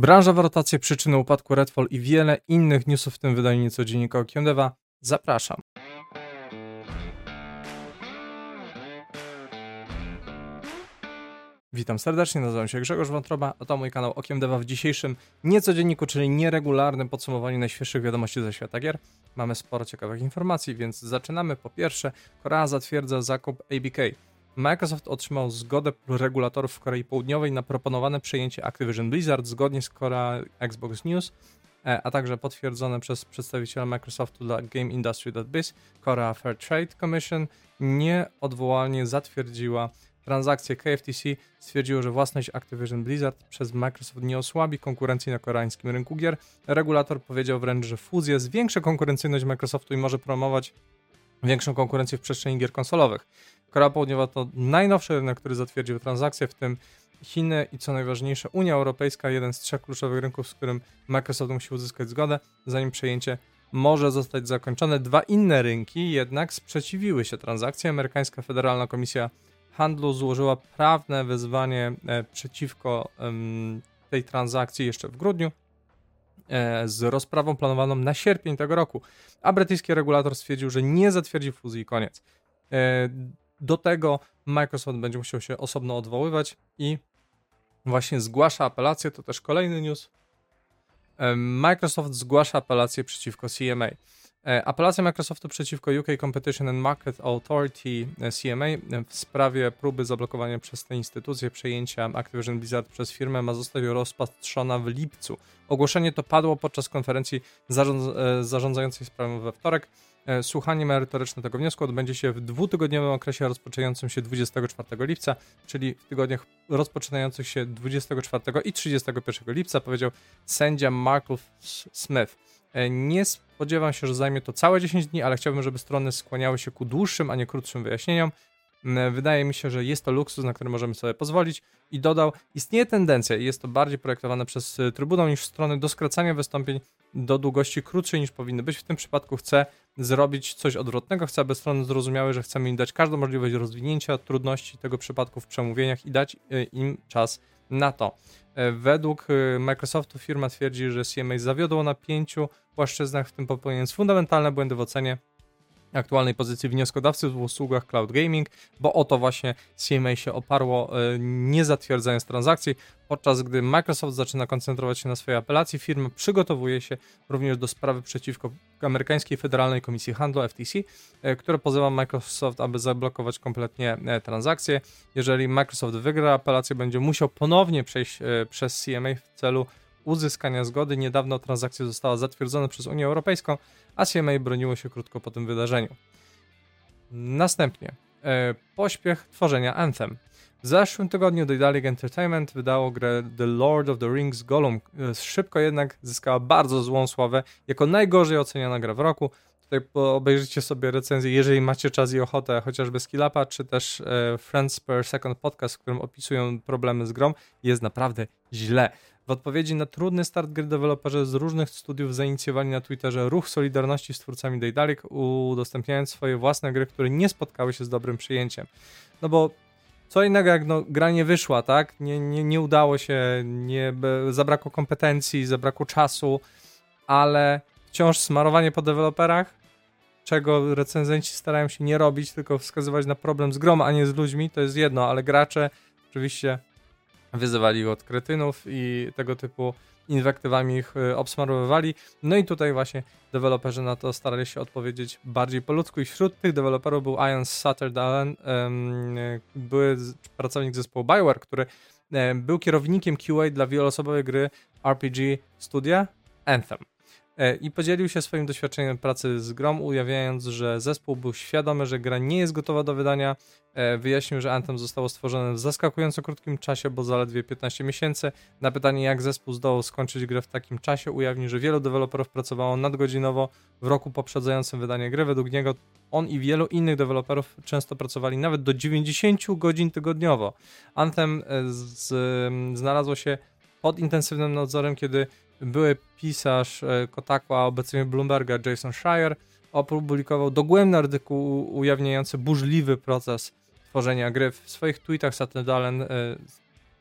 Branża rotacje, przyczyny upadku Redfall i wiele innych newsów w tym wydaniu nieco dziennika Okiem Deva. Zapraszam. Witam serdecznie, nazywam się Grzegorz Wątroba, a to mój kanał Okiem Deva w dzisiejszym niecodzienniku, czyli nieregularnym podsumowaniu najświeższych wiadomości ze świata gier. Mamy sporo ciekawych informacji, więc zaczynamy. Po pierwsze, Korea zatwierdza zakup ABK. Microsoft otrzymał zgodę regulatorów w Korei Południowej na proponowane przejęcie Activision Blizzard zgodnie z Korea Xbox News, e, a także potwierdzone przez przedstawiciela Microsoftu dla Game Industry.biz. Korea Fair Trade Commission nieodwołalnie zatwierdziła transakcję KFTC, stwierdziło, że własność Activision Blizzard przez Microsoft nie osłabi konkurencji na koreańskim rynku gier. Regulator powiedział wręcz, że fuzja zwiększy konkurencyjność Microsoftu i może promować większą konkurencję w przestrzeni gier konsolowych. Korea Południowa to najnowszy rynek, który zatwierdził transakcję, w tym Chiny i co najważniejsze Unia Europejska, jeden z trzech kluczowych rynków, z którym Microsoft musi uzyskać zgodę, zanim przejęcie może zostać zakończone. Dwa inne rynki jednak sprzeciwiły się transakcji. Amerykańska Federalna Komisja Handlu złożyła prawne wezwanie e, przeciwko tej transakcji jeszcze w grudniu e, z rozprawą planowaną na sierpień tego roku, a brytyjski regulator stwierdził, że nie zatwierdzi fuzji i koniec. E, do tego Microsoft będzie musiał się osobno odwoływać i właśnie zgłasza apelację. To też kolejny news. Microsoft zgłasza apelację przeciwko CMA. E, apelacja Microsoftu przeciwko UK Competition and Market Authority e, CMA w sprawie próby zablokowania przez tę instytucję przejęcia Activision Blizzard przez firmę ma zostać rozpatrzona w lipcu. Ogłoszenie to padło podczas konferencji zarząd e, zarządzającej sprawą we wtorek. E, słuchanie merytoryczne tego wniosku odbędzie się w dwutygodniowym okresie rozpoczynającym się 24 lipca, czyli w tygodniach rozpoczynających się 24 i 31 lipca, powiedział sędzia Michael Smith. E, nie spodziewam się, że zajmie to całe 10 dni, ale chciałbym, żeby strony skłaniały się ku dłuższym, a nie krótszym wyjaśnieniom. Wydaje mi się, że jest to luksus, na który możemy sobie pozwolić. I dodał, istnieje tendencja, i jest to bardziej projektowane przez e, Trybunał niż strony, do skracania wystąpień do długości krótszej niż powinny być. W tym przypadku chcę zrobić coś odwrotnego, chcę, aby strony zrozumiały, że chcemy im dać każdą możliwość rozwinięcia trudności tego przypadku w przemówieniach i dać e, im czas na to. E, według Microsoftu firma twierdzi, że CMA zawiodło na pięciu płaszczyznach, w tym popełniając fundamentalne błędy w ocenie aktualnej pozycji wnioskodawcy w usługach cloud gaming, bo o to właśnie CMA się oparło, e, nie zatwierdzając transakcji, podczas gdy Microsoft zaczyna koncentrować się na swojej apelacji, firma przygotowuje się również do sprawy przeciwko amerykańskiej Federalnej Komisji Handlu FTC, e, która pozywa Microsoft, aby zablokować kompletnie e, transakcje. Jeżeli Microsoft wygra apelację, będzie musiał ponownie przejść przez CMA w celu uzyskania zgody. Niedawno transakcja została zatwierdzona przez Unię Europejską, a CMA broniło się krótko po tym wydarzeniu. Następnie e, pośpiech tworzenia Anthem. W zeszłym tygodniu Daedalic Entertainment wydało grę The Lord of the Rings Gollum. E, szybko jednak zyskała bardzo złą sławę jako najgorzej oceniana gra w roku. Tutaj obejrzyjcie sobie recenzję, jeżeli macie czas i ochotę, chociażby Skillapa, czy też e, Friends Per Second podcast, w którym opisują problemy z grą. Jest naprawdę źle. W odpowiedzi na trudny start gry deweloperzy z różnych studiów zainicjowali na Twitterze ruch solidarności z twórcami Daedalic, udostępniając swoje własne gry, które nie spotkały się z dobrym przyjęciem. No bo co innego jak no, gra nie wyszła, tak? Nie, nie, nie udało się, nie, zabrakło kompetencji, zabrakło czasu, ale wciąż smarowanie po deweloperach, czego recenzenci starają się nie robić, tylko wskazywać na problem z grą, a nie z ludźmi, to jest jedno, ale gracze oczywiście wyzywali go od kretynów i tego typu inwektywami ich y, obsmarowywali. No i tutaj właśnie deweloperzy na to starali się odpowiedzieć bardziej po ludzku i wśród tych deweloperów był Ian Sutherland, były pracownik zespołu Bioware, który był kierownikiem QA dla wieloosobowej gry RPG Studia Anthem. E, i podzielił się swoim doświadczeniem pracy z grą, ujawniając, że zespół był świadomy, że gra nie jest gotowa do wydania. E, wyjaśnił, że Anthem zostało stworzone w zaskakująco krótkim czasie, bo zaledwie 15 miesięcy. Na pytanie, jak zespół zdołał skończyć grę w takim czasie, ujawnił, że wielu deweloperów pracowało nadgodzinowo w roku poprzedzającym wydanie gry. Według niego on i wielu innych deweloperów często pracowali nawet do 90 godzin tygodniowo. Anthem e, z, znalazło się pod intensywnym nadzorem, kiedy były pisarz e, Kotaku, a obecnie Bloomberga Jason Schreier opublikował dogłębny artykuł ujawniający burzliwy proces tworzenia gry. W swoich tweetach Saturnalen e,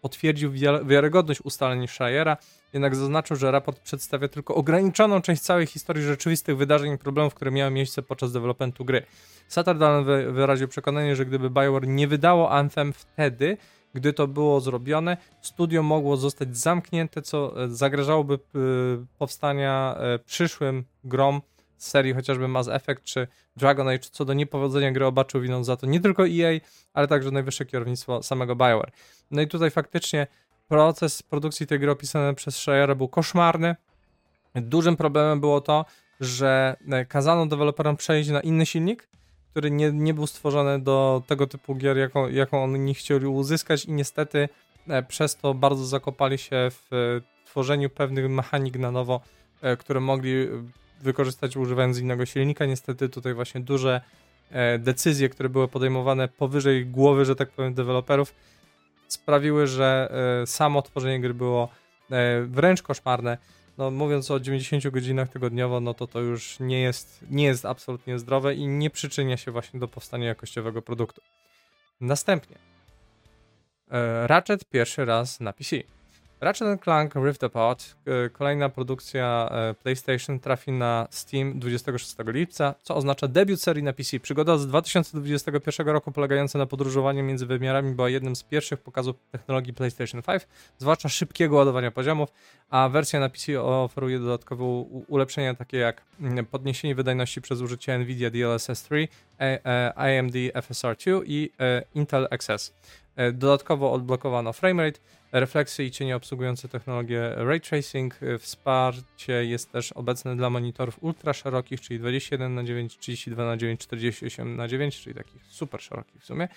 potwierdził wiarygodność ustaleń Shire'a, jednak zaznaczył, że raport przedstawia tylko ograniczoną część całej historii rzeczywistych wydarzeń i problemów, które miały miejsce podczas developmentu gry. Sutherland wyraził przekonanie, że gdyby Bioware nie wydało Anthem wtedy, gdy to było zrobione, studio mogło zostać zamknięte, co e, zagrażałoby e, powstania e, przyszłym grom z serii chociażby Mass Effect czy Dragon Age, co do niepowodzenia gry obaczył winą za to nie tylko EA, ale także najwyższe kierownictwo samego BioWare. No i tutaj faktycznie proces produkcji tej gry opisany przez Shire był koszmarny. Dużym problemem było to, że kazano deweloperom przejść na inny silnik, który nie, nie był stworzony do tego typu gier, jaką, jaką oni chcieli uzyskać i niestety e, przez to bardzo zakopali się w e, tworzeniu pewnych mechanik na nowo, e, które mogli wykorzystać używając innego silnika. Niestety tutaj właśnie duże decyzje, które były podejmowane powyżej głowy, że tak powiem, deweloperów, sprawiły, że samo tworzenie gry było wręcz koszmarne no mówiąc o 90 godzinach tygodniowo, no to to już nie jest, nie jest absolutnie zdrowe i nie przyczynia się właśnie do powstania jakościowego produktu. Następnie e, Ratchet pierwszy raz na PC. Ratchet Clank Rift Apart, e, kolejna produkcja e, PlayStation, trafi na Steam 26 lipca, co oznacza debiut serii na PC. Przygoda z 2021 roku polegająca na podróżowaniu między wymiarami była jednym z pierwszych pokazów technologii PlayStation 5, zwłaszcza szybkiego ładowania poziomów, a wersja na PC oferuje dodatkowe ulepszenia takie jak mm, podniesienie wydajności przez użycie NVIDIA DLSS 3, AMD FSR2 i Intel XS. Dodatkowo odblokowano framerate, refleksy i cienie obsługujące technologię ray tracing. Wsparcie jest też obecne dla monitorów ultra szerokich, czyli 21 na 9, 32 na 9, 48 na 9, czyli takich super szerokich w sumie.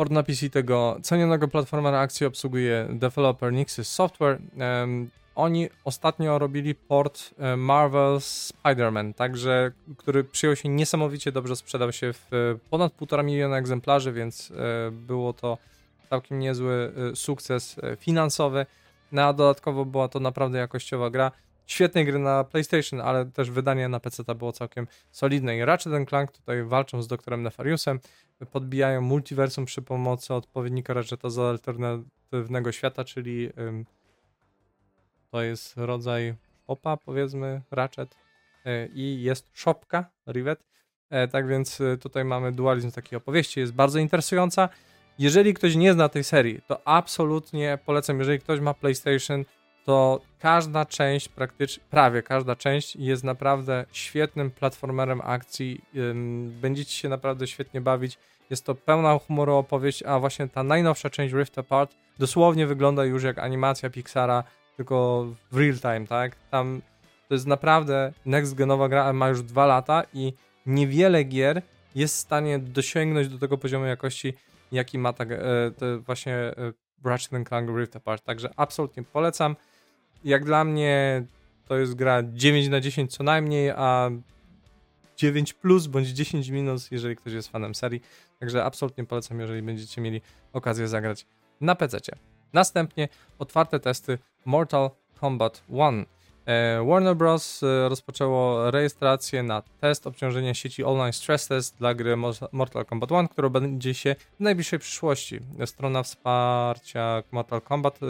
Port na PC tego cenionego platformera akcji obsługuje developer Nixis Software. Um, oni ostatnio robili port e, Marvel Spider-Man, także, który przyjął się niesamowicie dobrze, sprzedał się w ponad 1,5 miliona egzemplarzy, więc e, było to całkiem niezły sukces finansowy. No a dodatkowo była to naprawdę jakościowa gra. Świetnej gry na PlayStation, ale też wydanie na PC było całkiem solidne. I Ratchet Clank tutaj walczą z doktorem Nefariusem, podbijają multiversum przy pomocy odpowiednika Ratcheta z alternatywnego świata, czyli ym, to jest rodzaj opa, powiedzmy, Ratchet yy, i jest szopka, Rivet. E, tak więc y, tutaj mamy dualizm takiej opowieści, jest bardzo interesująca. Jeżeli ktoś nie zna tej serii, to absolutnie polecam, jeżeli ktoś ma PlayStation, to każda część, praktycznie prawie każda część jest naprawdę świetnym platformerem akcji. Będziecie się naprawdę świetnie bawić. Jest to pełna humoru opowieść, a właśnie ta najnowsza część Rift Apart dosłownie wygląda już jak animacja Pixara, tylko w real time, tak? Tam to jest naprawdę next genowa gra, ma już dwa lata i niewiele gier jest w stanie dosięgnąć do tego poziomu jakości, jaki ma tak, e, właśnie e, Ratchet Clank Rift Apart. Także absolutnie polecam. Jak dla mnie to jest gra 9 na 10 co najmniej, a 9 plus bądź 10 minus, jeżeli ktoś jest fanem serii. Także absolutnie polecam, jeżeli będziecie mieli okazję zagrać na PC. Następnie otwarte testy Mortal Kombat 1. E, Warner Bros. E, rozpoczęło rejestrację na test obciążenia sieci online stress test dla gry Mortal Kombat 1, która będzie się w najbliższej przyszłości. Strona wsparcia Mortal Kombat e,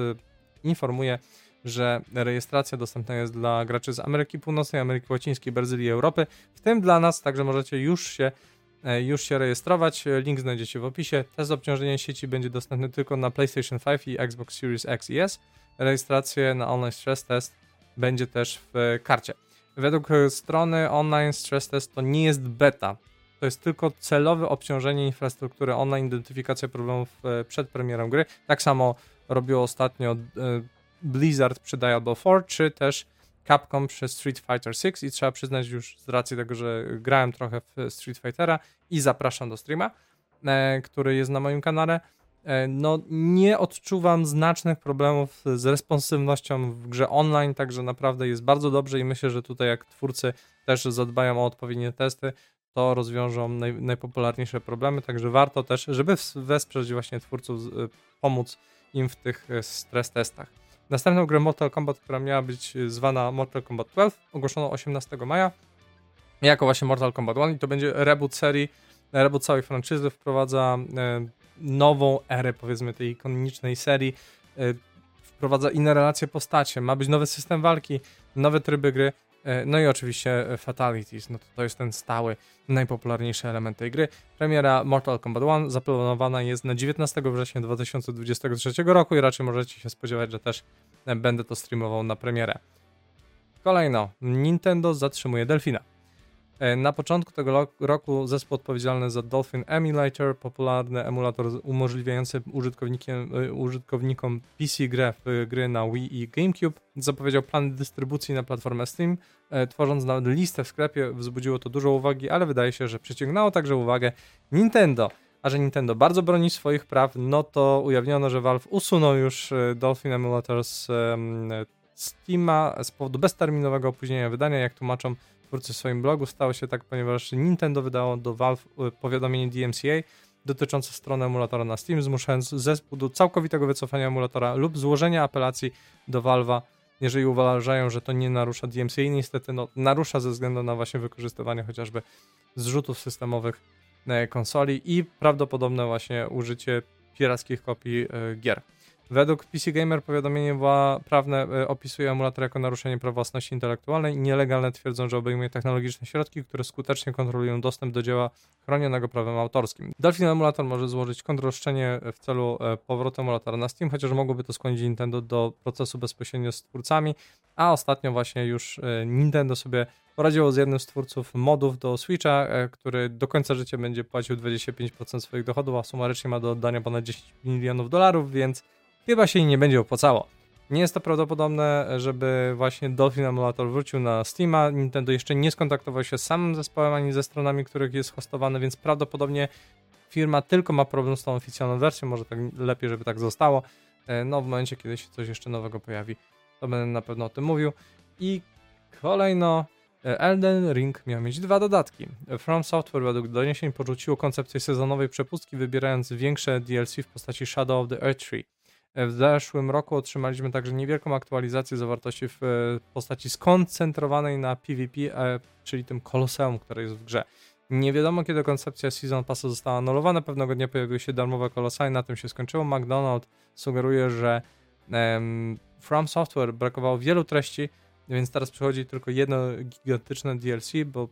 informuje, że rejestracja dostępna jest dla graczy z Ameryki Północnej, Ameryki Łacińskiej, Brazylii Europy, w tym dla nas, także możecie już się już się rejestrować. Link znajdziecie w opisie. Test obciążenia sieci będzie dostępny tylko na PlayStation 5 i Xbox Series X i S. Rejestrację na online stress test będzie też w karcie. Według strony online stress test to nie jest beta. To jest tylko celowe obciążenie infrastruktury online, identyfikacja problemów e, przed premierą gry. Tak samo robiło ostatnio e, Blizzard przy Diablo 4, czy też Capcom przy Street Fighter 6 i trzeba przyznać już z racji tego, że grałem trochę w Street Fightera i zapraszam do streama, e, który jest na moim kanale, E, no nie odczuwam znacznych problemów z responsywnością w grze online, także naprawdę jest bardzo dobrze i myślę, że tutaj jak twórcy też zadbają o odpowiednie testy, to rozwiążą naj, najpopularniejsze problemy, także warto też, żeby wesprzeć właśnie twórców, e, pomóc im w tych stres testach. Następną grę Mortal Kombat, która miała być zwana Mortal Kombat 12, ogłoszono 18 maja jako właśnie Mortal Kombat 1 i to będzie reboot serii, reboot całej franczyzy, wprowadza nową erę, powiedzmy, tej ikonicznej serii. Y, wprowadza inne relacje postacie, ma być nowy system walki, nowe tryby gry, y, no i oczywiście Fatalities, no to, to jest ten stały, najpopularniejszy element tej gry. Premiera Mortal Kombat 1 zaplanowana jest na 19 września 2023 roku i raczej możecie się spodziewać, że też będę to streamował na premierę. Kolejno, Nintendo zatrzymuje Delfina. E, na początku tego roku zespół odpowiedzialny za Dolphin Emulator, popularny emulator umożliwiający e, użytkownikom PC grę w gry na Wii i GameCube, zapowiedział plan dystrybucji na platformę Steam, e, tworząc nawet listę w sklepie. Wzbudziło to dużo uwagi, ale wydaje się, że przyciągnęło także uwagę Nintendo. A że Nintendo bardzo broni swoich praw, no to ujawniono, że Valve usunął już Dolphin Emulator z Steama z powodu bezterminowego opóźnienia wydania, jak tłumaczą twórcy w swoim blogu. Stało się tak, ponieważ Nintendo wydało do Valve y, powiadomienie DMCA dotyczące strony emulatora na Steam, zmuszając zespół do całkowitego wycofania emulatora lub złożenia apelacji do Valve'a, jeżeli uważają, że to nie narusza DMCA. Niestety no, narusza ze względu na właśnie wykorzystywanie chociażby zrzutów systemowych e, konsoli i prawdopodobne właśnie użycie pirackich kopii e, gier. Według PC Gamer powiadomienie prawne e, opisuje emulator jako naruszenie praw własności intelektualnej i nielegalne twierdzą, że obejmuje technologiczne środki, które skutecznie kontrolują dostęp do dzieła chronionego prawem autorskim. Dolphin Emulator może złożyć kontrroszczenie w celu e, powrotu emulatora na Steam, chociaż mogłoby to skłonić Nintendo do procesu bezpośrednio z twórcami, a ostatnio właśnie już e, Nintendo sobie poradziło z jednym z twórców modów do Switcha, który do końca życia będzie płacił 25% swoich dochodów, a sumarycznie ma do oddania ponad 10 milionów dolarów, więc chyba się nie będzie opłacało. Nie jest to prawdopodobne, żeby właśnie Dolphin Emulator wrócił na Steama. Nintendo jeszcze nie skontaktował się z samym zespołem ani ze stronami, których jest hostowany, więc prawdopodobnie firma tylko ma problem z tą oficjalną wersją. Może tak lepiej, żeby tak zostało. E, no, w momencie, kiedy się coś jeszcze nowego pojawi, to będę na pewno o tym mówił. I kolejno e, Elden Ring miał mieć dwa dodatki. From Software według doniesień porzuciło koncepcję sezonowej przepustki, wybierając większe DLC w postaci Shadow of the Earth Tree. W zeszłym roku otrzymaliśmy także niewielką aktualizację zawartości w e, postaci skoncentrowanej na PvP, e, czyli tym koloseum, które jest w grze. Nie wiadomo, kiedy koncepcja Season Passu została anulowana. Pewnego dnia pojawiły się darmowe kolosy i na tym się skończyło. McDonald sugeruje, że From Software brakowało wielu treści, więc teraz przychodzi tylko jedno gigantyczne DLC, bo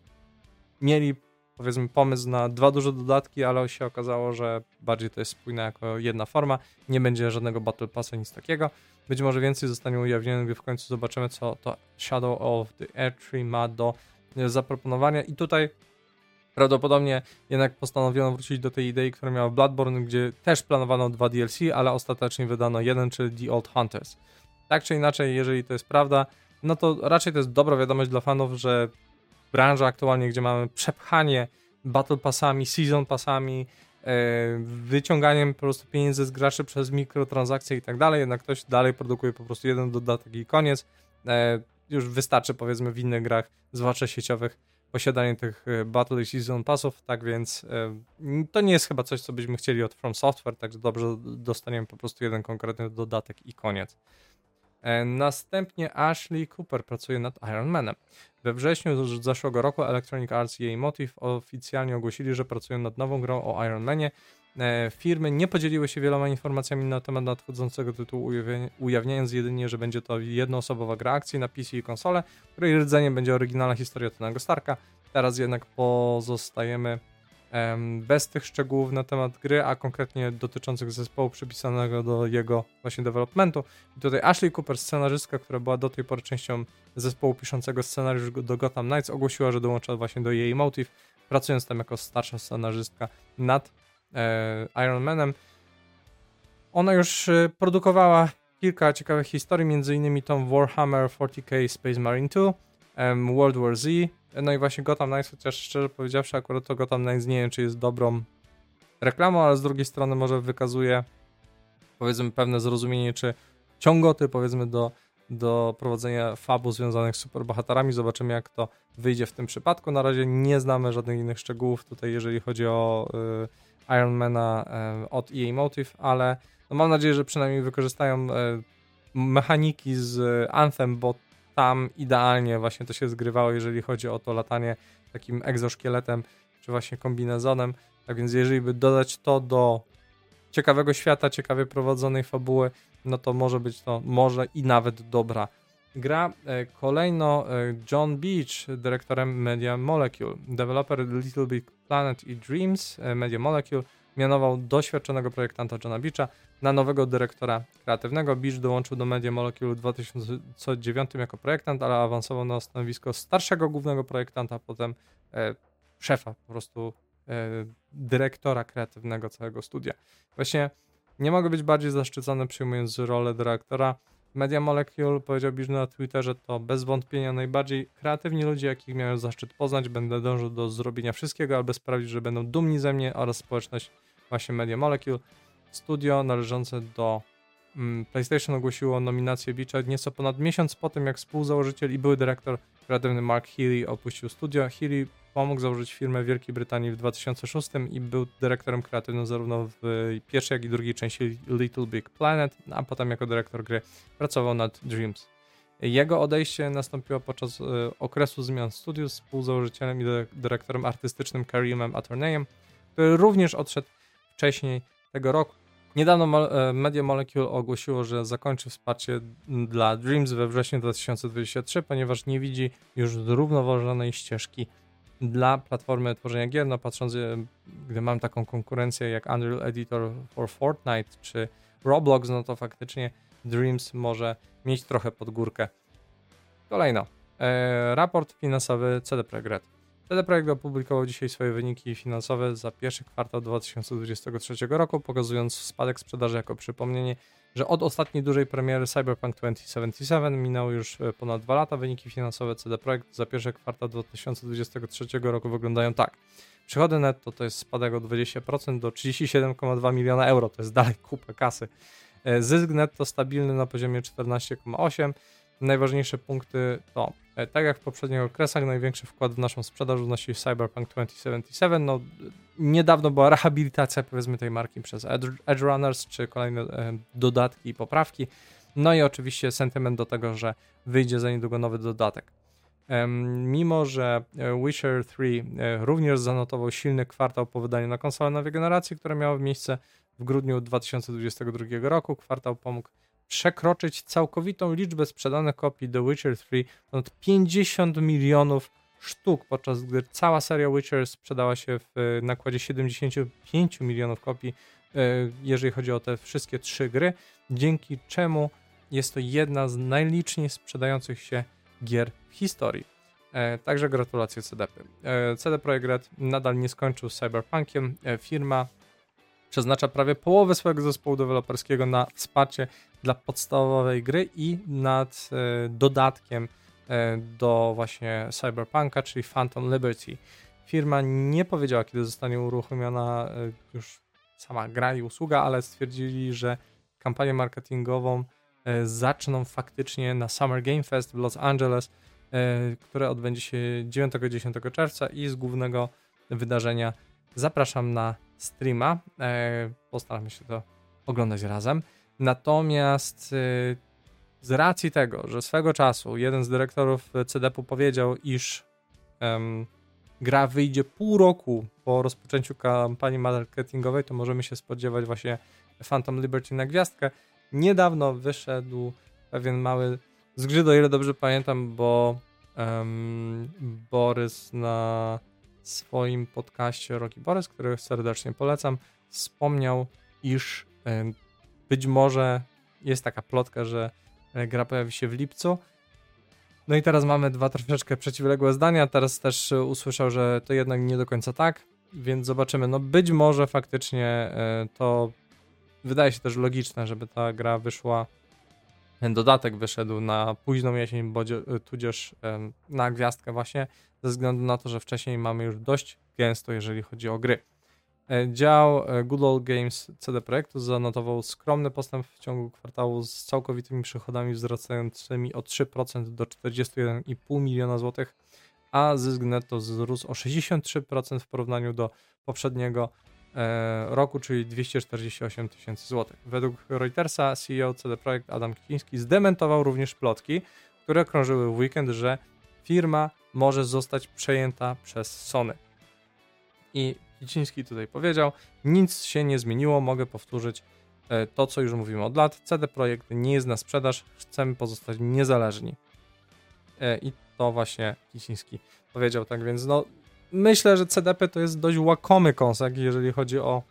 mieli powiedzmy pomysł na dwa duże dodatki, ale się okazało, że bardziej to jest spójne jako jedna forma. Nie będzie żadnego Battle Passa, nic takiego. Być może więcej zostanie ujawnione, gdy w końcu zobaczymy, co to Shadow of the Air Tree ma do zaproponowania. I tutaj prawdopodobnie jednak postanowiono wrócić do tej idei, która miała Bloodborne, gdzie też planowano dwa DLC, ale ostatecznie wydano jeden, czyli The Old Hunters. Tak czy inaczej, jeżeli to jest prawda, no to raczej to jest dobra wiadomość dla fanów, że branża aktualnie, gdzie mamy przepchanie battle passami, season passami, e, wyciąganiem po prostu pieniędzy z graczy przez mikrotransakcje i tak dalej, jednak ktoś dalej produkuje po prostu jeden dodatek i koniec. E, już wystarczy powiedzmy w innych grach, zwłaszcza sieciowych, posiadanie tych e, Battle i Season Passów, tak więc to nie jest chyba coś, co byśmy chcieli od From Software, także dobrze dostaniemy po prostu jeden konkretny dodatek i koniec. Następnie Ashley Cooper pracuje nad Iron Manem. We wrześniu zeszłego roku Electronic Arts i jej Motive oficjalnie ogłosili, że pracują nad nową grą o Iron Manie. E, firmy nie podzieliły się wieloma informacjami na temat nadchodzącego tytułu, ujawniając jedynie, że będzie to jednoosobowa gra akcji na PC i konsole, której rdzeniem będzie oryginalna historia Tonego Starka. Teraz jednak pozostajemy bez tych szczegółów na temat gry, a konkretnie dotyczących zespołu przypisanego do jego właśnie developmentu. I tutaj Ashley Cooper, scenarzystka, która była do tej pory częścią zespołu piszącego scenariusz do Gotham Knights, ogłosiła, że dołącza właśnie do jej Motive, pracując tam jako starsza scenarzystka nad e, Iron Manem. Ona już e, produkowała kilka ciekawych historii, innymi tą Warhammer 40k Space Marine 2, um, World War Z, no i właśnie Gotham Knights, chociaż szczerze powiedziawszy, akurat to Gotham Knights nie wiem, czy jest dobrą reklamą, ale z drugiej strony może wykazuje powiedzmy pewne zrozumienie, czy ciągoty powiedzmy do, do prowadzenia fabu związanych z superbohaterami. Zobaczymy jak to wyjdzie w tym przypadku. Na razie nie znamy żadnych innych szczegółów tutaj, jeżeli chodzi o y, Ironmana y, od EA Motive, ale no mam nadzieję, że przynajmniej wykorzystają y, mechaniki z Anthem, bo tam idealnie właśnie to się zgrywało, jeżeli chodzi o to latanie takim egzoszkieletem, czy właśnie kombinezonem. Tak więc jeżeli by dodać to do ciekawego świata, ciekawie prowadzonej fabuły, no to może być to może i nawet dobra gra. E, kolejno e, John Beach, dyrektorem Media Molecule. Developer Little Big Planet i Dreams e, Media Molecule mianował doświadczonego projektanta Johna Beacha na nowego dyrektora kreatywnego. Beach dołączył do Media Molecule w 2009 jako projektant, ale awansował na stanowisko starszego głównego projektanta, potem e, szefa, po prostu e, dyrektora kreatywnego całego studia. Właśnie nie mogę być bardziej zaszczycony przyjmując rolę dyrektora. Media Molecule powiedział Beach na Twitterze, to bez wątpienia najbardziej kreatywni ludzie, jakich miałem zaszczyt poznać. Będę dążył do zrobienia wszystkiego, aby sprawić, że będą dumni ze mnie oraz społeczność właśnie Media Molecule. Studio należące do mm, PlayStation ogłosiło nominację Beacha nieco ponad miesiąc po tym, jak współzałożyciel i były dyrektor kreatywny Mark Healy opuścił studio. Healy pomógł założyć firmę w Wielkiej Brytanii w 2006 i był dyrektorem kreatywnym zarówno w pierwszej, jak i drugiej części Little Big Planet, a potem jako dyrektor gry pracował nad Dreams. Jego odejście nastąpiło podczas y, okresu zmian studiów z współzałożycielem i dyrektorem artystycznym Karimem Attorneyem, który również odszedł wcześniej tego roku. Niedawno e, Media Molecule ogłosiło, że zakończy wsparcie dla Dreams we wrześniu 2023, ponieważ nie widzi już zrównoważonej ścieżki dla platformy tworzenia gier. No patrząc, e, gdy mam taką konkurencję jak Unreal Editor for Fortnite czy Roblox, no to faktycznie Dreams może mieć trochę pod górkę. Kolejno. E, raport finansowy CD Projekt CD Projekt opublikował dzisiaj swoje wyniki finansowe za pierwszy kwartał 2023 roku, pokazując spadek sprzedaży jako przypomnienie, że od ostatniej dużej premiery Cyberpunk 2077 minęło już e, ponad 2 lata. Wyniki finansowe CD Projekt za pierwszy kwartał 2023 roku wyglądają tak. Przychody netto to jest spadek o 20% do 37,2 miliona euro, to jest dalej kupa kasy. E, zysk netto stabilny na poziomie 14,8 Najważniejsze punkty to, tak jak w poprzednich okresach, największy wkład w naszą sprzedaż wnosi Cyberpunk 2077. No, niedawno była rehabilitacja powiedzmy tej marki przez Edge Runners, czy kolejne e, dodatki i poprawki. No i oczywiście sentyment do tego, że wyjdzie za niedługo nowy dodatek. Mimo, że e, Witcher 3 również zanotował silny kwartał po wydaniu na konsolę nowej generacji, które miało miejsce w grudniu 2022 roku, kwartał pomógł przekroczyć całkowitą liczbę sprzedanych kopii The Witcher 3 ponad 50 milionów sztuk, podczas gdy cała seria Witcher sprzedała się w nakładzie 75 milionów kopii, e, jeżeli chodzi o te wszystkie trzy gry, dzięki czemu jest to jedna z najliczniej sprzedających się gier w historii. E, także gratulacje CDP. E, CD Projekt Red nadal nie skończył z Cyberpunkiem. Firma przeznacza prawie połowę swojego zespołu deweloperskiego na wsparcie dla podstawowej gry i nad e, dodatkiem e, do właśnie Cyberpunka, czyli Phantom Liberty. Firma nie powiedziała, kiedy zostanie uruchomiona e, już sama gra i usługa, ale stwierdzili, że kampanię marketingową zaczną faktycznie na Summer Game Fest w Los Angeles, które odbędzie się 9-10 czerwca i z głównego wydarzenia zapraszam na streama. Postaramy się to oglądać razem. Natomiast y, z racji tego, że swego czasu jeden z dyrektorów CDP-u powiedział, iż um, gra wyjdzie pół roku po rozpoczęciu kampanii marketingowej, to możemy się spodziewać właśnie Phantom Liberty na gwiazdkę. Niedawno wyszedł pewien mały zgrzyt, o ile dobrze pamiętam, bo um, Borys na swoim podcaście Rocky Borys, który serdecznie polecam, wspomniał, iż um, być może jest taka plotka, że e, gra pojawi się w lipcu. No i teraz mamy dwa troszeczkę przeciwległe zdania. Teraz też e, usłyszał, że to jednak nie do końca tak, więc zobaczymy. No być może faktycznie e, to wydaje się też logiczne, żeby ta gra wyszła, ten dodatek wyszedł na późną jesień, tudzież na gwiazdkę właśnie, ze względu na to, że wcześniej mamy już dość gęsto, jeżeli chodzi o gry. E, dział e, Good Old Games CD Projektu zanotował skromny postęp w ciągu kwartału z całkowitymi przychodami wzrastającymi o 3% do 41,5 miliona złotych, a zysk netto wzrósł o 63% w porównaniu do poprzedniego roku, czyli 248 tysięcy złotych. Według Reutersa CEO CD Projekt Adam Kwiński zdementował również plotki, które krążyły w weekend, że firma może zostać przejęta przez Sony. I Kiciński tutaj powiedział, nic się nie zmieniło, mogę powtórzyć e, to, co już mówimy od lat. CD Projekt nie jest na sprzedaż, chcemy pozostać niezależni. E, I to właśnie Kiciński powiedział, tak więc no myślę, że CDP to jest dość łakomy kąsek, jeżeli chodzi o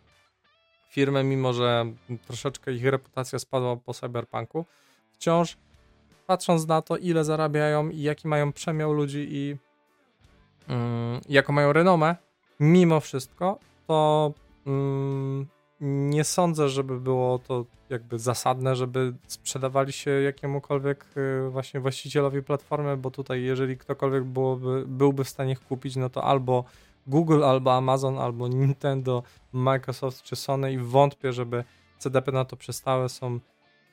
firmę, mimo że troszeczkę ich reputacja spadła po cyberpunku. Wciąż patrząc na to, ile zarabiają i jaki mają przemiał ludzi i yy, jaką mają renomę, mimo wszystko, to yy, nie sądzę, żeby było to jakby zasadne, żeby sprzedawali się jakiemukolwiek yy, właśnie właścicielowi platformy, bo tutaj jeżeli ktokolwiek byłoby, byłby w stanie ich kupić, no to albo Google, albo Amazon, albo Nintendo, Microsoft czy Sony i wątpię, żeby CDP na to przestały, są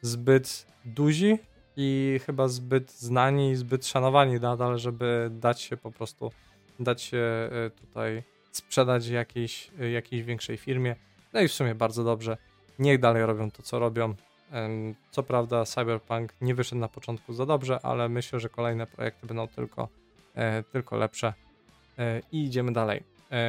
zbyt duzi i chyba zbyt znani i zbyt szanowani nadal, żeby dać się po prostu, dać się e, tutaj sprzedać jakiejś, e, jakiejś większej firmie. No i w sumie bardzo dobrze. Niech dalej robią to, co robią. Co prawda, Cyberpunk nie wyszedł na początku za dobrze, ale myślę, że kolejne projekty będą tylko, e, tylko lepsze. I idziemy dalej.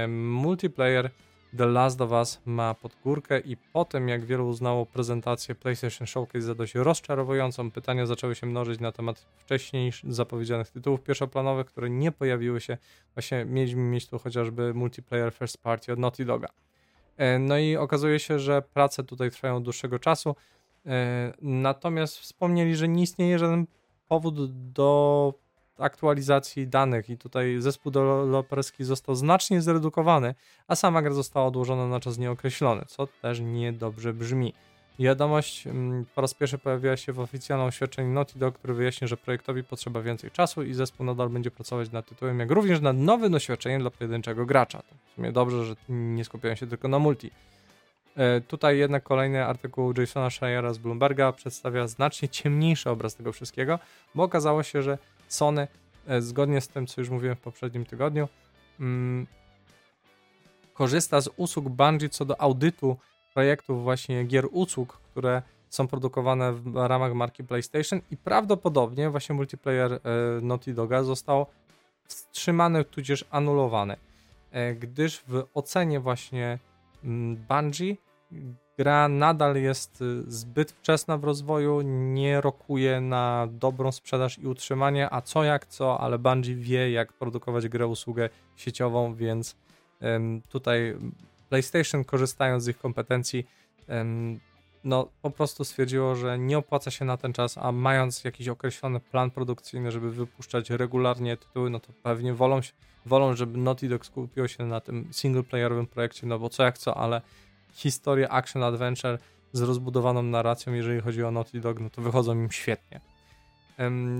Multiplayer The Last of Us ma pod górkę i potem, jak wielu uznało prezentację PlayStation Showcase za dość rozczarowującą, pytania zaczęły się mnożyć na temat wcześniej zapowiedzianych tytułów pierwszoplanowych, które nie pojawiły się. Właśnie mieliśmy mieć tu chociażby multiplayer first party od Naughty Doga. E, no i okazuje się, że prace tutaj trwają dłuższego czasu. E, natomiast wspomnieli, że nie istnieje żaden powód do aktualizacji danych i tutaj zespół deweloperski został znacznie zredukowany, a sama gra została odłożona na czas nieokreślony, co też niedobrze brzmi. Wiadomość mm, po raz pierwszy pojawiła się w oficjalnym oświadczeniu Naughty Dog, który wyjaśnił, że projektowi potrzeba więcej czasu i zespół nadal będzie pracować nad tytułem, jak również nad nowym doświadczeniem dla pojedynczego gracza. To w sumie dobrze, że nie skupiają się tylko na multi. E, tutaj jednak kolejny artykuł Jasona Schreiera z Bloomberga przedstawia znacznie ciemniejszy obraz tego wszystkiego, bo okazało się, że Sony, e, zgodnie z tym, co już mówiłem w poprzednim tygodniu, mm, korzysta z usług Bungie co do audytu projektów właśnie gier usług, które są produkowane w ramach marki PlayStation i prawdopodobnie właśnie multiplayer e, Naughty Doga został wstrzymany tudzież anulowany, e, gdyż w ocenie właśnie mm, Bungie gra nadal jest y, zbyt wczesna w rozwoju, nie rokuje na dobrą sprzedaż i utrzymanie, a co jak co, ale Bungie wie jak produkować grę usługę sieciową, więc tutaj PlayStation korzystając z ich kompetencji no po prostu stwierdziło, że nie opłaca się na ten czas, a mając jakiś określony plan produkcyjny, żeby wypuszczać regularnie tytuły, no to pewnie wolą, wolą żeby Naughty Dog skupiło się na tym singleplayerowym projekcie, no bo co jak co, ale historię action adventure z rozbudowaną narracją, jeżeli chodzi o Naughty Dog, no to wychodzą im świetnie.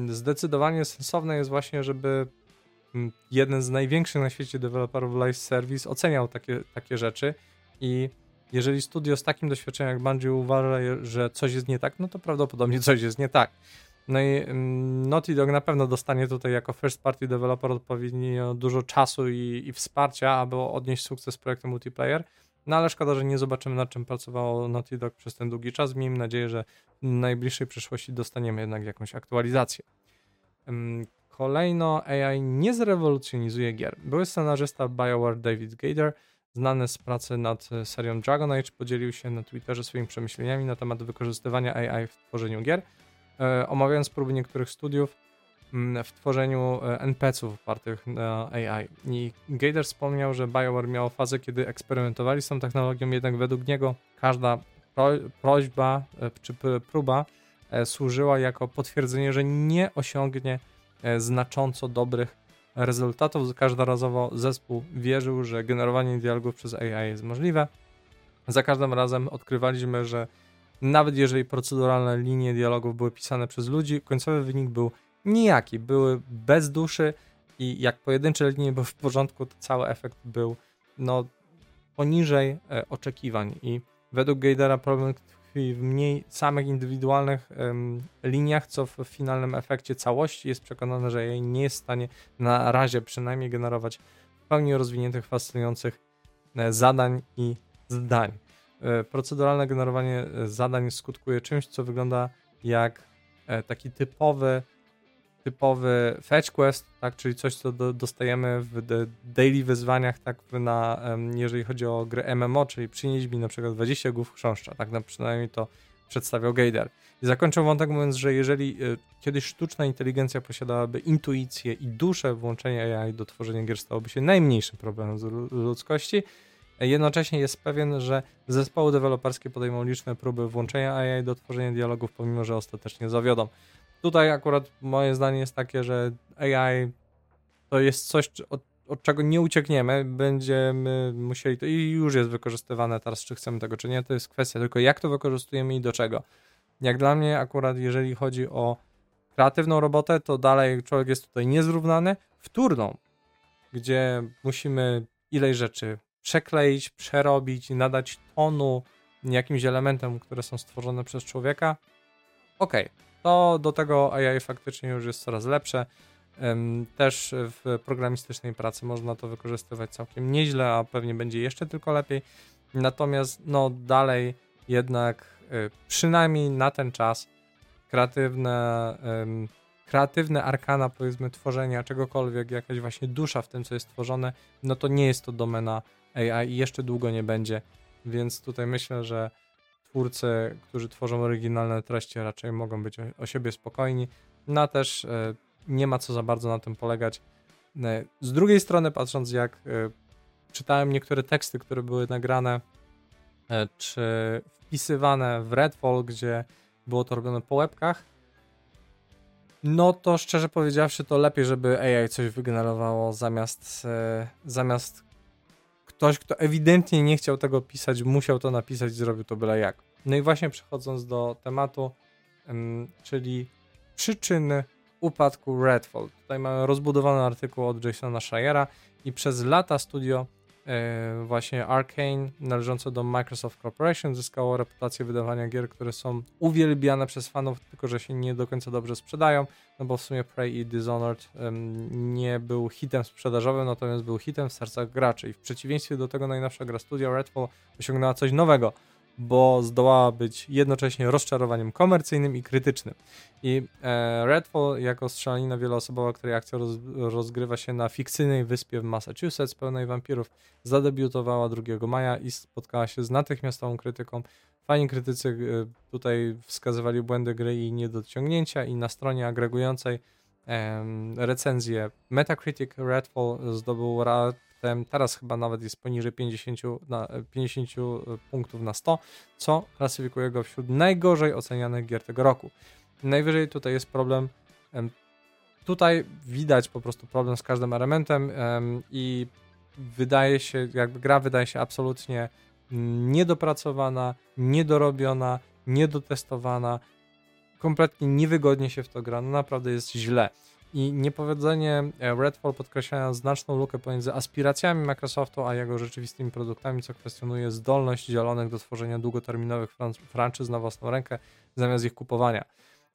Zdecydowanie sensowne jest właśnie, żeby jeden z największych na świecie deweloperów live service oceniał takie, takie rzeczy i jeżeli studio z takim doświadczeniem jak Bungie uważa, że coś jest nie tak, no to prawdopodobnie coś jest nie tak. No i Naughty Dog na pewno dostanie tutaj jako first party developer odpowiednio dużo czasu i, i wsparcia, aby odnieść sukces projektu multiplayer, no ale szkoda, że nie zobaczymy nad czym pracowało Naughty Dog przez ten długi czas. Miejmy nadzieję, że w najbliższej przyszłości dostaniemy jednak jakąś aktualizację. Kolejno AI nie zrewolucjonizuje gier. Były scenarzysta BioWare David Gader, znany z pracy nad serią Dragon Age, podzielił się na Twitterze swoimi przemyśleniami na temat wykorzystywania AI w tworzeniu gier. E, omawiając próby niektórych studiów, Mm, w tworzeniu e, NPC-ów opartych na AI. I Gator wspomniał, że BioWare miało fazę, kiedy eksperymentowali z tą technologią, jednak według niego każda pro, prośba e, czy próba e, służyła jako potwierdzenie, że nie osiągnie znacząco dobrych rezultatów. Każdorazowo zespół wierzył, że generowanie dialogów przez AI jest możliwe. Za każdym razem odkrywaliśmy, że nawet jeżeli proceduralne linie dialogów były pisane przez ludzi, końcowy wynik był nijaki, były bez duszy i jak pojedyncze linie były w porządku, to cały efekt był no, poniżej e, oczekiwań i według Gadera problem tkwi w mniej samych indywidualnych liniach, co w finalnym efekcie całości. Jest przekonany, że jej nie jest w stanie na razie przynajmniej generować w pełni rozwiniętych, fascynujących e, zadań i zdań. E, proceduralne generowanie zadań skutkuje czymś, co wygląda jak taki typowy typowy fetch quest, tak, czyli coś, co do, dostajemy w daily wyzwaniach, tak, na, jeżeli chodzi o gry MMO, czyli przynieść mi na przykład 20 głów chrząszcza, tak, na przynajmniej to przedstawiał Gader. I zakończę wątek mówiąc, że jeżeli y, kiedyś sztuczna inteligencja posiadałaby intuicję i duszę, włączenie AI do tworzenia gier stałoby się najmniejszym problemem z ludzkości, Jednocześnie jest pewien, że zespoły deweloperskie podejmą liczne próby włączenia AI do tworzenia dialogów, pomimo że ostatecznie zawiodą. Tutaj akurat moje zdanie jest takie, że AI to jest coś, od, od czego nie uciekniemy, będziemy musieli to i już jest wykorzystywane teraz, czy chcemy tego, czy nie, to jest kwestia tylko jak to wykorzystujemy i do czego. Jak dla mnie akurat, jeżeli chodzi o kreatywną robotę, to dalej człowiek jest tutaj niezrównany. Wtórną, gdzie musimy ileś rzeczy przekleić, przerobić, nadać tonu jakimś elementom, które są stworzone przez człowieka, okej, okay. To do tego AI faktycznie już jest coraz lepsze. Też w programistycznej pracy można to wykorzystywać całkiem nieźle, a pewnie będzie jeszcze tylko lepiej. Natomiast no dalej jednak y, przynajmniej na ten czas kreatywne, kreatywne arkana powiedzmy tworzenia czegokolwiek, jakaś właśnie dusza w tym, co jest tworzone, no to nie jest to domena AI i jeszcze długo nie będzie, więc tutaj myślę, że twórcy, którzy tworzą oryginalne treści raczej mogą być o, siebie spokojni, no też e, nie ma co za bardzo na tym polegać. E, z drugiej strony patrząc jak e, czytałem niektóre teksty, które były nagrane czy wpisywane w Redfall, gdzie było to robione po łebkach, no to szczerze powiedziawszy, to lepiej, żeby AI coś wygenerowało zamiast, zamiast ktoś, kto ewidentnie nie chciał tego pisać, musiał to napisać i zrobił to byle jak. No i właśnie przechodząc do tematu, czyli przyczyny upadku Redfall. Tutaj mamy rozbudowany artykuł od Jasona Shire'a i przez lata studio E, właśnie Arkane, należące do Microsoft Corporation, zyskało reputację wydawania gier, które są uwielbiane przez fanów, tylko że się nie do końca dobrze sprzedają, no bo w sumie Prey i Dishonored nie był hitem sprzedażowym, natomiast był hitem w sercach graczy i w przeciwieństwie do tego najnowsza gra studia Redfall osiągnęła coś nowego, bo zdołała być jednocześnie rozczarowaniem komercyjnym i krytycznym. I e, Redfall jako strzelanina wieloosobowa, której akcja roz, rozgrywa się na fikcyjnej wyspie w Massachusetts pełnej wampirów, zadebiutowała 2 maja i spotkała się z natychmiastową krytyką. Fajni krytycy e, tutaj wskazywali błędy gry i niedociągnięcia i na stronie agregującej recenzję Metacritic Redfall zdobył teraz chyba nawet jest poniżej 50, na, 50 e, punktów na 100, co klasyfikuje go wśród najgorzej ocenianych gier tego roku. Najwyżej tutaj jest problem, tutaj widać po prostu problem z każdym elementem i wydaje się, jakby gra wydaje się absolutnie niedopracowana, niedorobiona, niedotestowana, kompletnie niewygodnie się w to gra, no naprawdę jest źle i niepowiedzenie e, Redfall podkreśla znaczną lukę pomiędzy aspiracjami Microsoftu a jego rzeczywistymi produktami, co kwestionuje zdolność zielonych do tworzenia długoterminowych franczyz na własną rękę zamiast ich kupowania.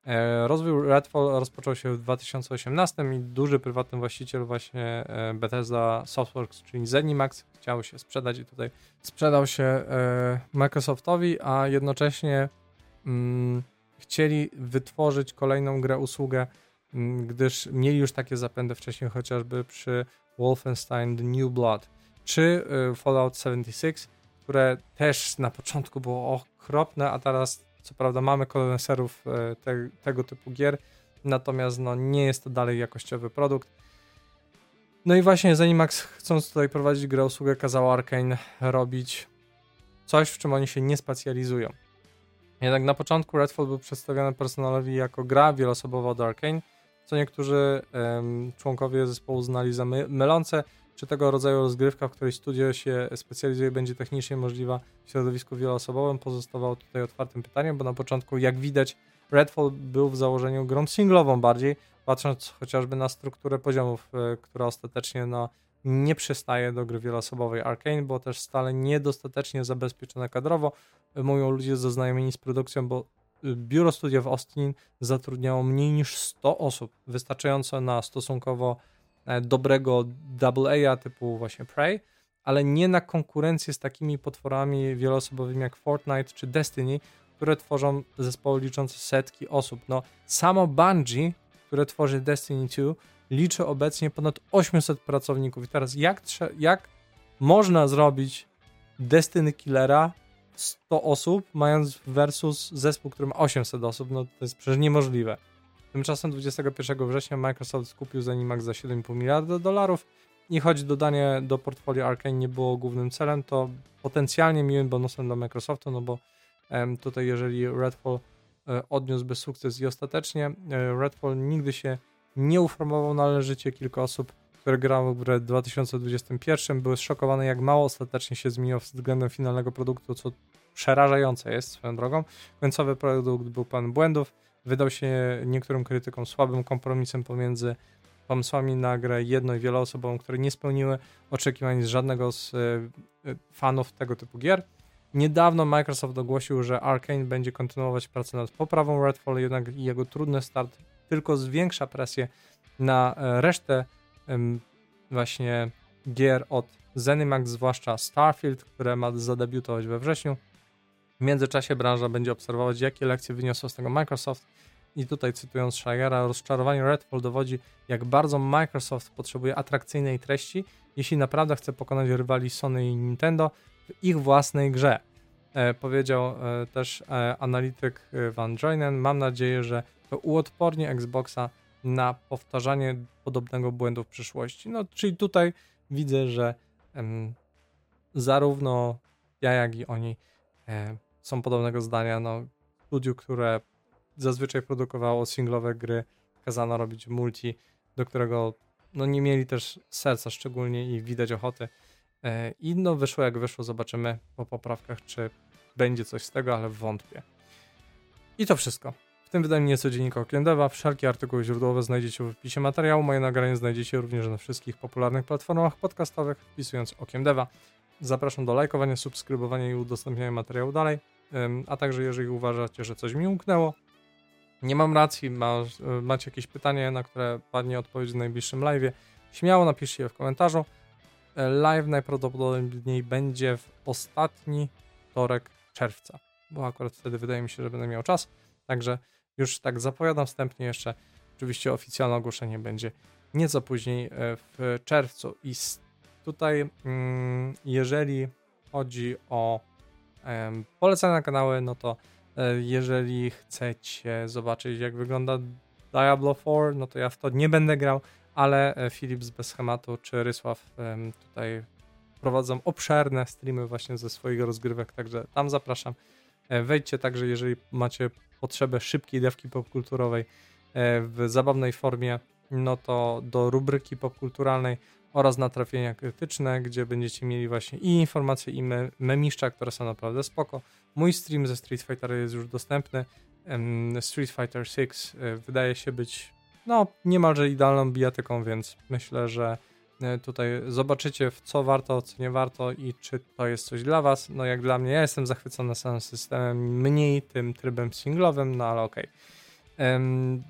E, rozwój Redfall rozpoczął się w 2018 i duży prywatny właściciel właśnie e, Bethesda Softworks, czyli Zenimax, chciał się sprzedać i tutaj sprzedał się Microsoftowi, a jednocześnie mm, chcieli wytworzyć kolejną grę, usługę gdyż mieli już takie zapędy wcześniej chociażby przy Wolfenstein The New Blood czy y, Fallout 76, które też na początku było okropne, a teraz co prawda mamy koneserów y, te, tego typu gier, natomiast no, nie jest to dalej jakościowy produkt. No i właśnie Zenimax chcąc tutaj prowadzić grę usługę kazał Arkane robić coś, w czym oni się nie specjalizują. Jednak na początku Redfall był przedstawiony personalowi jako gra wieloosobowa od Arkane, co niektórzy um, członkowie zespołu uznali za my mylące, czy tego rodzaju rozgrywka, w której studio się specjalizuje, będzie technicznie możliwa w środowisku wieloosobowym, pozostawało tutaj otwartym pytaniem, bo na początku, jak widać, Redfall był w założeniu grą singlową bardziej, patrząc chociażby na strukturę poziomów, e, która ostatecznie no, nie przystaje do gry wieloosobowej Arkane, bo też stale niedostatecznie zabezpieczone kadrowo. Mówią ludzie zaznajomieni z produkcją, bo biuro studia w Austin zatrudniało mniej niż 100 osób, wystarczająco na stosunkowo e, dobrego AA typu właśnie Prey, ale nie na konkurencję z takimi potworami wieloosobowymi jak Fortnite czy Destiny, które tworzą zespoły liczące setki osób. No, samo Bungie, które tworzy Destiny 2, liczy obecnie ponad 800 pracowników. I teraz jak, jak można zrobić Destiny Killera 100 osób, mając versus zespół, który ma 800 osób? No to jest przecież niemożliwe. Tymczasem 21 września Microsoft skupił Zenimax za 7,5 miliarda dolarów i choć dodanie do portfolio Arkane nie było głównym celem, to potencjalnie miłym bonusem dla Microsoftu, no bo tutaj jeżeli Redfall um, odniósłby sukces i ostatecznie um, Redfall nigdy się nie uformował należycie, kilka osób, które grały w grę w 2021 były zszokowane jak mało ostatecznie się zmieniło względem finalnego produktu, co przerażające jest swoją drogą. Końcowy produkt był pełen błędów, wydał się niektórym krytykom słabym kompromisem pomiędzy pomysłami na grę jedno- i wieloosobową, które nie spełniły oczekiwań z żadnego z y, fanów tego typu gier. Niedawno Microsoft ogłosił, że Arkane będzie kontynuować pracę nad poprawą Redfall, jednak jego trudny start tylko zwiększa presję na e, resztę właśnie gier od Zenimax, zwłaszcza Starfield, które ma zadebiutować we wrześniu. W międzyczasie branża będzie obserwować, jakie lekcje wyniosło z tego Microsoft i tutaj cytując Schreiera, rozczarowanie Redfall dowodzi, jak bardzo Microsoft potrzebuje atrakcyjnej treści, jeśli naprawdę chce pokonać rywali Sony i Nintendo w ich własnej grze. E, powiedział e, też e, analityk e, Van Joinen, mam nadzieję, że to uodporni Xboxa na powtarzanie podobnego błędu w przyszłości. No, czyli tutaj widzę, że em, zarówno ja, jak i oni e, są podobnego zdania. No, studiu, które zazwyczaj produkowało singlowe gry, kazano robić multi, do którego no, nie mieli też serca szczególnie i widać ochoty. E, I no wyszło jak wyszło, zobaczymy po poprawkach, czy będzie coś z tego, ale wątpię. I to wszystko. Tym wydaniu nieco dziennika Okiem Deva. Wszelkie artykuły źródłowe znajdziecie w opisie materiału. Moje nagranie znajdziecie również na wszystkich popularnych platformach podcastowych, wpisując Okiem Deva. Zapraszam do lajkowania, subskrybowania i udostępniania materiału dalej. A także jeżeli uważacie, że coś mi umknęło, nie mam racji, e, macie jakieś pytanie, na które padnie odpowiedź w najbliższym live, śmiało napiszcie je w komentarzu. E, live najprawdopodobniej będzie w ostatni wtorek czerwca, bo akurat wtedy wydaje mi się, że będę miał czas. Także już tak zapowiadam wstępnie jeszcze. Oczywiście oficjalne ogłoszenie będzie nieco później e, w czerwcu. I tutaj, mm, jeżeli chodzi o polecane kanały, no to E, jeżeli chcecie zobaczyć, jak wygląda Diablo 4, no to ja w to nie będę grał, ale e, Filip z Bez Schematu czy Rysław tutaj prowadzą obszerne streamy właśnie ze swoich rozgrywek, także tam zapraszam. Wejdźcie także, jeżeli macie potrzebę szybkiej dewki popkulturowej w zabawnej formie, no to do rubryki popkulturalnej oraz natrafienia krytyczne, gdzie będziecie mieli właśnie i informacje, i me memiszcza, które są naprawdę spoko. Mój stream ze Street Fighter jest już dostępny. Street Fighter 6 e, wydaje się być no niemalże idealną bijatyką, więc myślę, że e, tutaj zobaczycie w co warto, co nie warto i czy to jest coś dla was. No jak dla mnie, ja jestem zachwycony samym systemem, mniej tym trybem singlowym, no ale okej. Okay.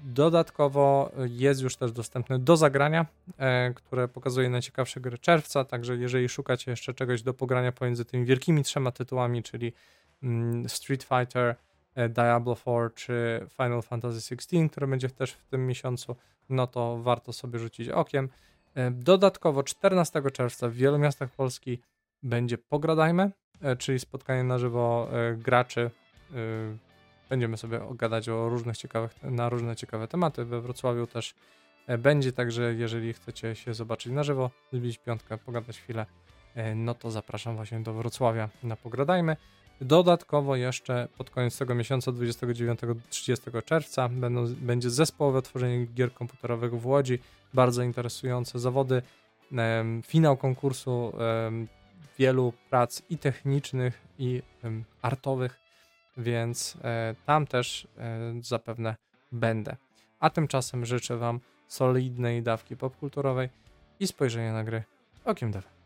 Dodatkowo jest już też dostępny do zagrania, e, które pokazuje najciekawsze gry czerwca, także jeżeli szukacie jeszcze czegoś do pogrania pomiędzy tymi wielkimi trzema tytułami, czyli mm, Street Fighter, e, Diablo 4 czy Final Fantasy XVI, które będzie też w tym miesiącu, no to warto sobie rzucić okiem. E, dodatkowo 14 czerwca w wielu miastach Polski będzie Pogradajmy, czyli spotkanie na żywo graczy Będziemy sobie gadać o różnych ciekawych, na różne ciekawe tematy. We Wrocławiu też e, będzie, także jeżeli chcecie się zobaczyć na żywo, zbić piątkę, pogadać chwilę, e, no to zapraszam właśnie do Wrocławia na Pogradajmy. Dodatkowo jeszcze pod koniec tego miesiąca, 29-30 czerwca, będą, będzie zespołowe tworzenie gier komputerowych w Łodzi. Bardzo interesujące zawody. Finał konkursu wielu prac i technicznych, i artowych więc e, tam też e, zapewne będę. A tymczasem życzę Wam solidnej dawki popkulturowej i spojrzenia na gry okiem dewa.